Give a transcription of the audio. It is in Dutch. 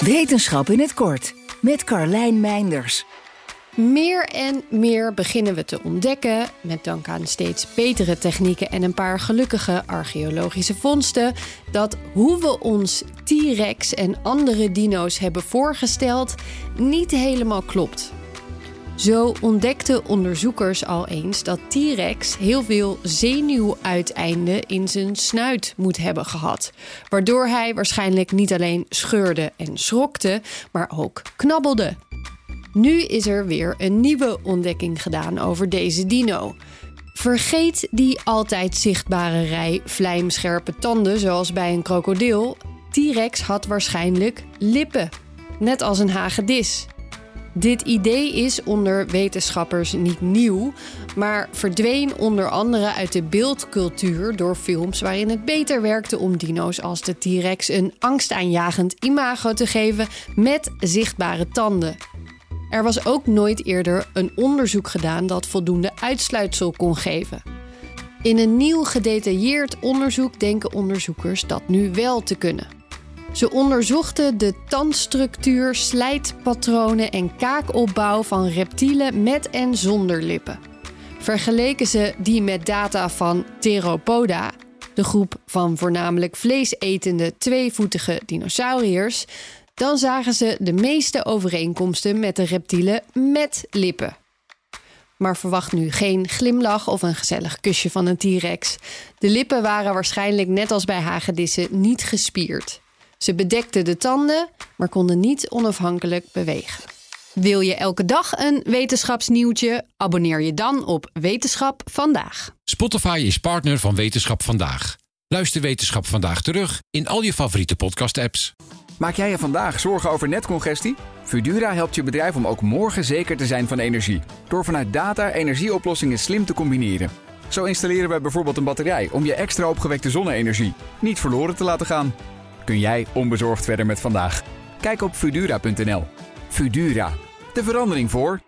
Wetenschap in het kort met Carlijn Meinders. Meer en meer beginnen we te ontdekken, met dank aan steeds betere technieken en een paar gelukkige archeologische vondsten, dat hoe we ons T-Rex en andere dino's hebben voorgesteld niet helemaal klopt. Zo ontdekten onderzoekers al eens dat T-Rex heel veel zenuwuiteinden in zijn snuit moet hebben gehad. Waardoor hij waarschijnlijk niet alleen scheurde en schrokte, maar ook knabbelde. Nu is er weer een nieuwe ontdekking gedaan over deze dino. Vergeet die altijd zichtbare rij vlijmscherpe tanden zoals bij een krokodil. T-Rex had waarschijnlijk lippen, net als een hagedis. Dit idee is onder wetenschappers niet nieuw, maar verdween onder andere uit de beeldcultuur door films waarin het beter werkte om dino's als de T-Rex een angstaanjagend imago te geven met zichtbare tanden. Er was ook nooit eerder een onderzoek gedaan dat voldoende uitsluitsel kon geven. In een nieuw gedetailleerd onderzoek denken onderzoekers dat nu wel te kunnen. Ze onderzochten de tandstructuur, slijtpatronen en kaakopbouw van reptielen met en zonder lippen. Vergeleken ze die met data van Theropoda, de groep van voornamelijk vleesetende tweevoetige dinosauriërs, dan zagen ze de meeste overeenkomsten met de reptielen met lippen. Maar verwacht nu geen glimlach of een gezellig kusje van een T-Rex. De lippen waren waarschijnlijk net als bij hagedissen niet gespierd. Ze bedekten de tanden, maar konden niet onafhankelijk bewegen. Wil je elke dag een wetenschapsnieuwtje? Abonneer je dan op Wetenschap vandaag. Spotify is partner van Wetenschap vandaag. Luister Wetenschap vandaag terug in al je favoriete podcast-apps. Maak jij je vandaag zorgen over netcongestie? Fudura helpt je bedrijf om ook morgen zeker te zijn van energie. Door vanuit data energieoplossingen slim te combineren. Zo installeren we bijvoorbeeld een batterij om je extra opgewekte zonne-energie niet verloren te laten gaan. Kun jij onbezorgd verder met vandaag? Kijk op Fudura.nl. Fudura, de verandering voor.